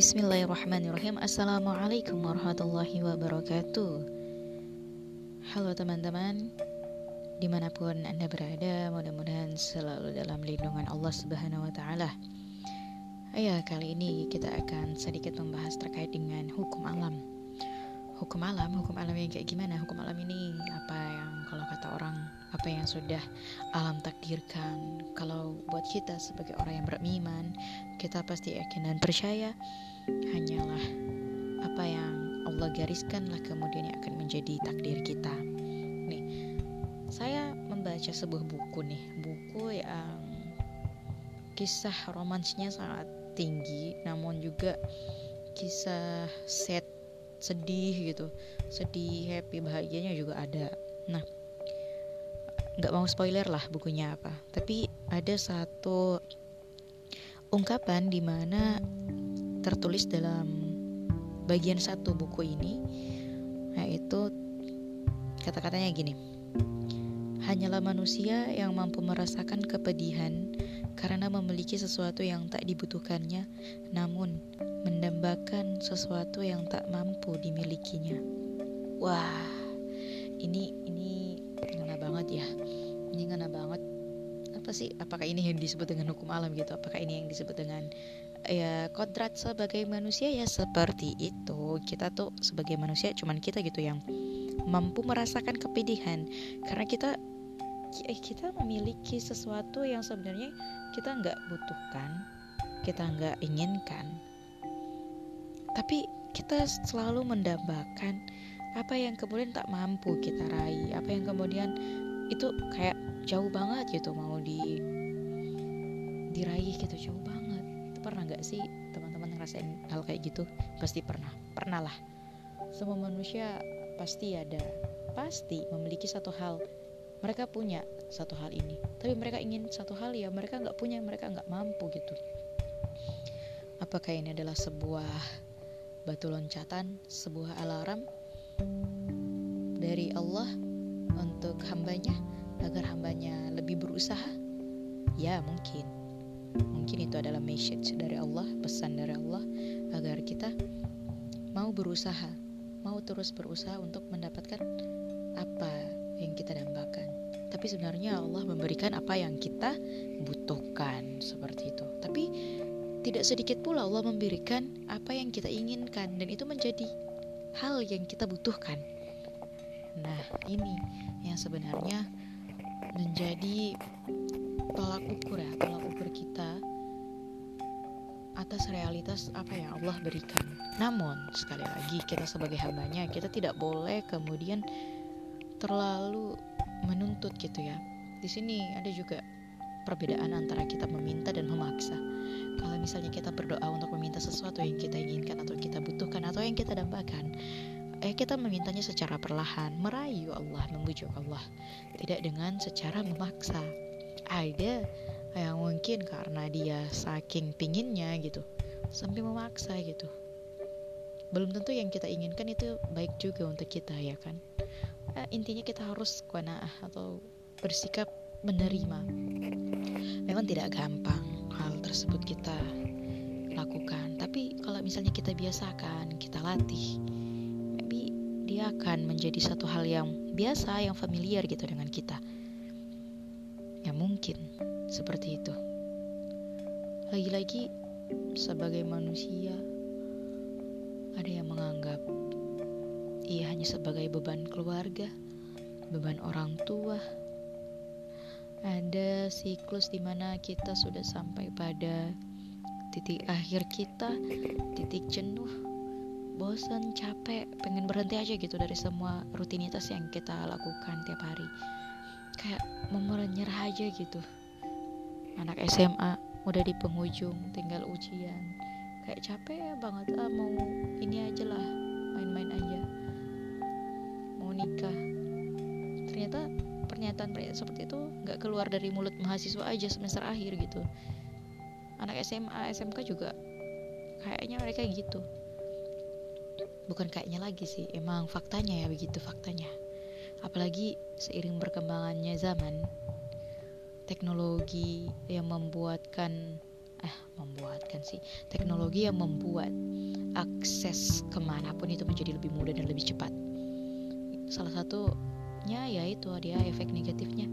Bismillahirrahmanirrahim. Assalamualaikum warahmatullahi wabarakatuh. Halo teman-teman Di mana pun anda berada Mudah-mudahan selalu dalam lindungan Allah subhanahu wa ta'ala. Ya kali ini kita akan sedikit membahas terkait dengan hukum alam Hukum alam, hukum alam yang kayak gimana? Hukum alam ini apa yang kalau kata orang apa yang sudah alam takdirkan. Kalau buat kita sebagai orang yang beriman, kita pasti yakin dan percaya hanyalah apa yang Allah gariskanlah kemudian yang akan menjadi takdir kita. Nih, saya membaca sebuah buku nih, buku yang kisah romansnya sangat tinggi, namun juga kisah set sedih gitu, sedih, happy, bahagianya juga ada. Nah, nggak mau spoiler lah bukunya apa. Tapi ada satu ungkapan di mana tertulis dalam bagian satu buku ini yaitu kata-katanya gini. Hanyalah manusia yang mampu merasakan kepedihan karena memiliki sesuatu yang tak dibutuhkannya namun mendambakan sesuatu yang tak mampu dimilikinya. Wah ini ini banget ya. Ini ngena banget. Apa sih? Apakah ini yang disebut dengan hukum alam gitu? Apakah ini yang disebut dengan ya kodrat sebagai manusia? Ya seperti itu. Kita tuh sebagai manusia cuman kita gitu yang mampu merasakan kepedihan. Karena kita kita memiliki sesuatu yang sebenarnya kita nggak butuhkan kita nggak inginkan. Tapi kita selalu mendambakan apa yang kemudian tak mampu kita raih apa yang kemudian itu kayak jauh banget gitu mau di diraih gitu jauh banget. Itu pernah nggak sih teman-teman ngerasain hal kayak gitu? Pasti pernah pernah lah. Semua manusia pasti ada pasti memiliki satu hal mereka punya satu hal ini. Tapi mereka ingin satu hal ya mereka nggak punya mereka nggak mampu gitu. Apakah ini adalah sebuah batu loncatan sebuah alarm dari Allah untuk hambanya agar hambanya lebih berusaha? Ya mungkin. Mungkin itu adalah message dari Allah Pesan dari Allah Agar kita mau berusaha Mau terus berusaha untuk mendapatkan Apa yang kita dambakan. Tapi sebenarnya Allah memberikan apa yang kita butuhkan Seperti itu. Tapi tidak sedikit pula Allah memberikan apa yang kita inginkan Dan itu menjadi hal yang kita butuhkan. Nah, ini yang sebenarnya menjadi tolak ukur ya, tolak ukur kita atas realitas apa yang Allah berikan. Namun, sekali lagi kita sebagai hambanya, kita tidak boleh kemudian terlalu menuntut gitu ya. Di sini ada juga perbedaan antara kita meminta dan memaksa. Kalau misalnya kita berdoa untuk meminta sesuatu yang kita inginkan atau kita butuhkan atau yang kita dambakan, eh kita memintanya secara perlahan, merayu Allah, membujuk Allah, tidak dengan secara memaksa. Ada yang mungkin karena dia saking pinginnya gitu, sampai memaksa gitu. Belum tentu yang kita inginkan itu baik juga untuk kita ya kan. Eh, intinya kita harus kuanaah atau bersikap menerima. Memang tidak gampang hal tersebut kita lakukan, tapi kalau misalnya kita biasakan, kita latih, dia akan menjadi satu hal yang biasa, yang familiar gitu dengan kita. Ya mungkin seperti itu. Lagi-lagi sebagai manusia ada yang menganggap ia hanya sebagai beban keluarga, beban orang tua. Ada siklus di mana kita sudah sampai pada titik akhir kita, titik jenuh, bosan, capek, pengen berhenti aja gitu dari semua rutinitas yang kita lakukan tiap hari. Kayak mau menyerah aja gitu. Anak SMA udah di penghujung, tinggal ujian. Kayak capek banget ah mau ini aja lah, main-main aja. Mau nikah. Ternyata pernyataan-pernyataan seperti itu nggak keluar dari mulut mahasiswa aja semester akhir gitu. Anak SMA, SMK juga kayaknya mereka gitu bukan kayaknya lagi sih emang faktanya ya begitu faktanya apalagi seiring berkembangannya zaman teknologi yang membuatkan eh membuatkan sih teknologi yang membuat akses ke mana pun itu menjadi lebih mudah dan lebih cepat salah satunya yaitu dia efek negatifnya.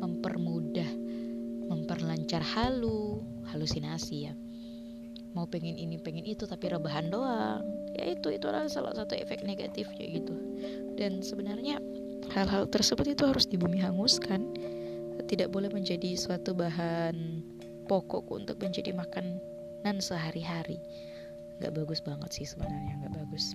Mempermudah memperlancar halu halusinasi ya. Mau pengen ini pengen itu tapi rebahan doang. Ya itu adalah salah satu efek negatifnya gitu. Dan sebenarnya hal-hal tersebut itu harus dibumi hanguskan. Tidak boleh menjadi suatu bahan pokok untuk menjadi makanan sehari-hari. Nggak bagus banget sih sebenarnya nggak bagus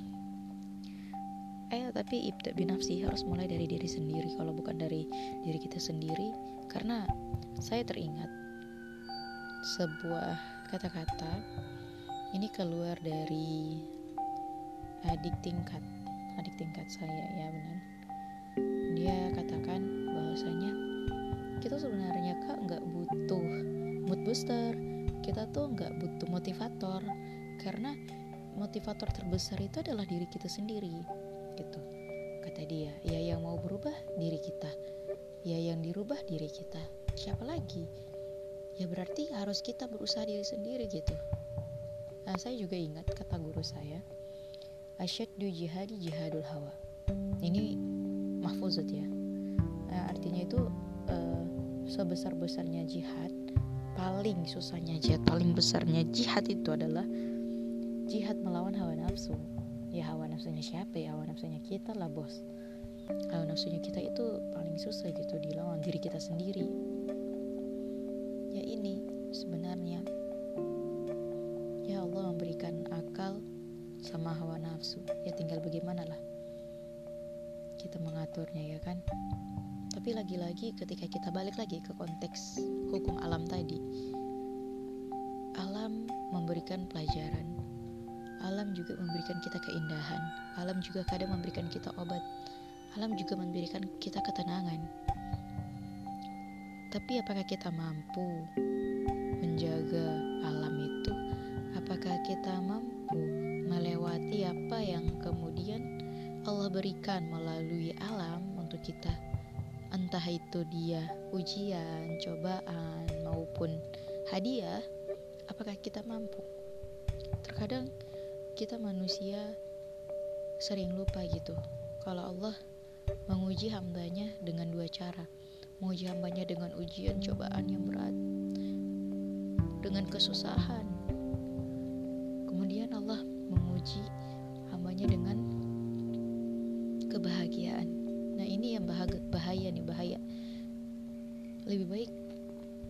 eh tapi ibda binafsi harus mulai dari diri sendiri kalau bukan dari diri kita sendiri. Karena saya teringat sebuah kata-kata ini keluar dari adik tingkat adik tingkat saya ya benar. Dia katakan bahwasanya kita sebenarnya kak nggak butuh mood booster. Kita tuh nggak butuh motivator. Karena motivator terbesar itu adalah diri kita sendiri gitu. Kata dia ya yang mau berubah diri kita. Ya yang dirubah diri kita. Siapa lagi? Ya berarti harus kita berusaha diri sendiri gitu. Nah saya juga ingat kata guru saya du jihadi jihadul hawa. Ini mahfuzat ya. Nah, artinya itu uh, sebesar besarnya jihad paling susahnya jihad paling besarnya jihad itu adalah jihad melawan hawa nafsu ya hawa nafsunya siapa ya? Hawa nafsunya kita lah bos. Hawa nafsunya kita itu paling susah gitu dilawan diri kita sendiri. Ya ini sebenarnya. Ya Allah memberikan akal sama hawa nafsu. Ya tinggal bagaimana lah kita mengaturnya ya kan? Tapi lagi-lagi ketika kita balik lagi ke konteks hukum alam tadi alam memberikan pelajaran Alam juga memberikan kita keindahan. Alam juga kadang memberikan kita obat. Alam juga memberikan kita ketenangan. Tapi apakah kita mampu menjaga alam itu? Apakah kita mampu melewati apa yang kemudian Allah berikan melalui alam untuk kita? Entah itu dia ujian, cobaan, maupun hadiah, apakah kita mampu? Terkadang kita manusia sering lupa gitu. Kalau Allah menguji hambanya dengan dua cara. Menguji hambanya dengan ujian cobaan yang berat dengan kesusahan. Kemudian Allah menguji hambanya dengan kebahagiaan. Nah ini yang bahaya, nih bahaya. Lebih baik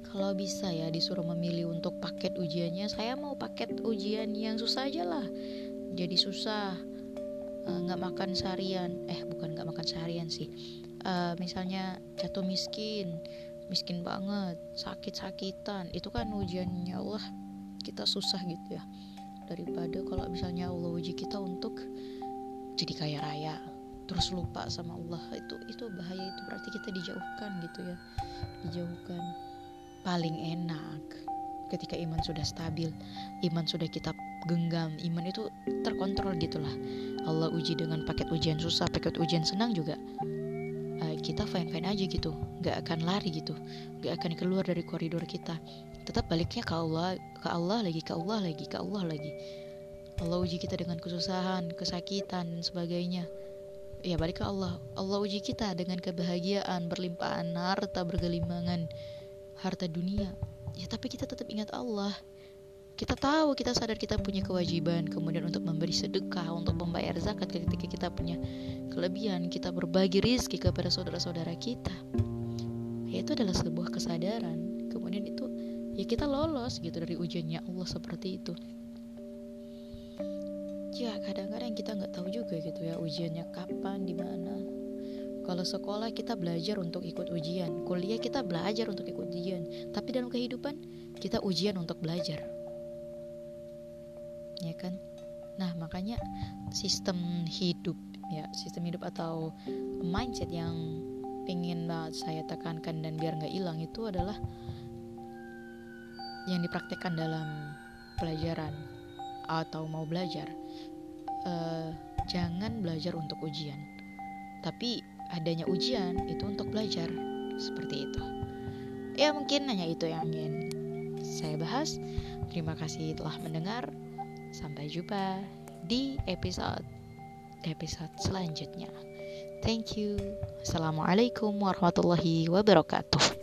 kalau bisa ya disuruh memilih untuk paket ujiannya saya mau paket ujian yang susah aja lah. Jadi susah eh, nggak uh, makan seharian. Eh bukan nggak makan seharian sih. Uh, misalnya jatuh miskin miskin banget sakit-sakitan. Itu kan ujiannya Allah kita susah gitu ya. Daripada kalau misalnya Allah uji kita untuk jadi kaya raya terus lupa sama Allah. Itu itu bahaya itu berarti kita dijauhkan gitu ya. Dijauhkan paling enak ketika iman sudah stabil, iman sudah kita genggam, iman itu terkontrol gitulah. Allah uji dengan paket ujian susah, paket ujian senang juga. Uh, kita fine fine aja gitu, gak akan lari gitu, gak akan keluar dari koridor kita. Tetap baliknya ke Allah, ke Allah lagi, ke Allah lagi, ke Allah lagi. Allah uji kita dengan kesusahan, kesakitan dan sebagainya. Ya balik ke Allah. Allah uji kita dengan kebahagiaan, berlimpahan harta, bergelimangan harta dunia. Ya tapi kita tetap ingat Allah. Kita tahu kita sadar kita punya kewajiban kemudian untuk memberi sedekah untuk membayar zakat ketika kita punya kelebihan kita berbagi rizki kepada saudara-saudara kita. Ya itu adalah sebuah kesadaran. Kemudian itu ya kita lolos gitu dari ujiannya Allah seperti itu. Ya kadang-kadang kita nggak tahu juga gitu ya ujiannya kapan di mana kalau sekolah kita belajar untuk ikut ujian, kuliah kita belajar untuk ikut ujian, tapi dalam kehidupan kita ujian untuk belajar. Ya kan? Nah, makanya sistem hidup ya, sistem hidup atau mindset yang ingin banget saya tekankan dan biar nggak hilang itu adalah yang dipraktekkan dalam pelajaran atau mau belajar. Uh, jangan belajar untuk ujian, tapi adanya ujian itu untuk belajar seperti itu ya mungkin hanya itu yang ingin saya bahas. Terima kasih telah mendengar. Sampai jumpa di episode episode selanjutnya. Thank you. Assalamualaikum warahmatullahi wabarakatuh.